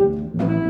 Música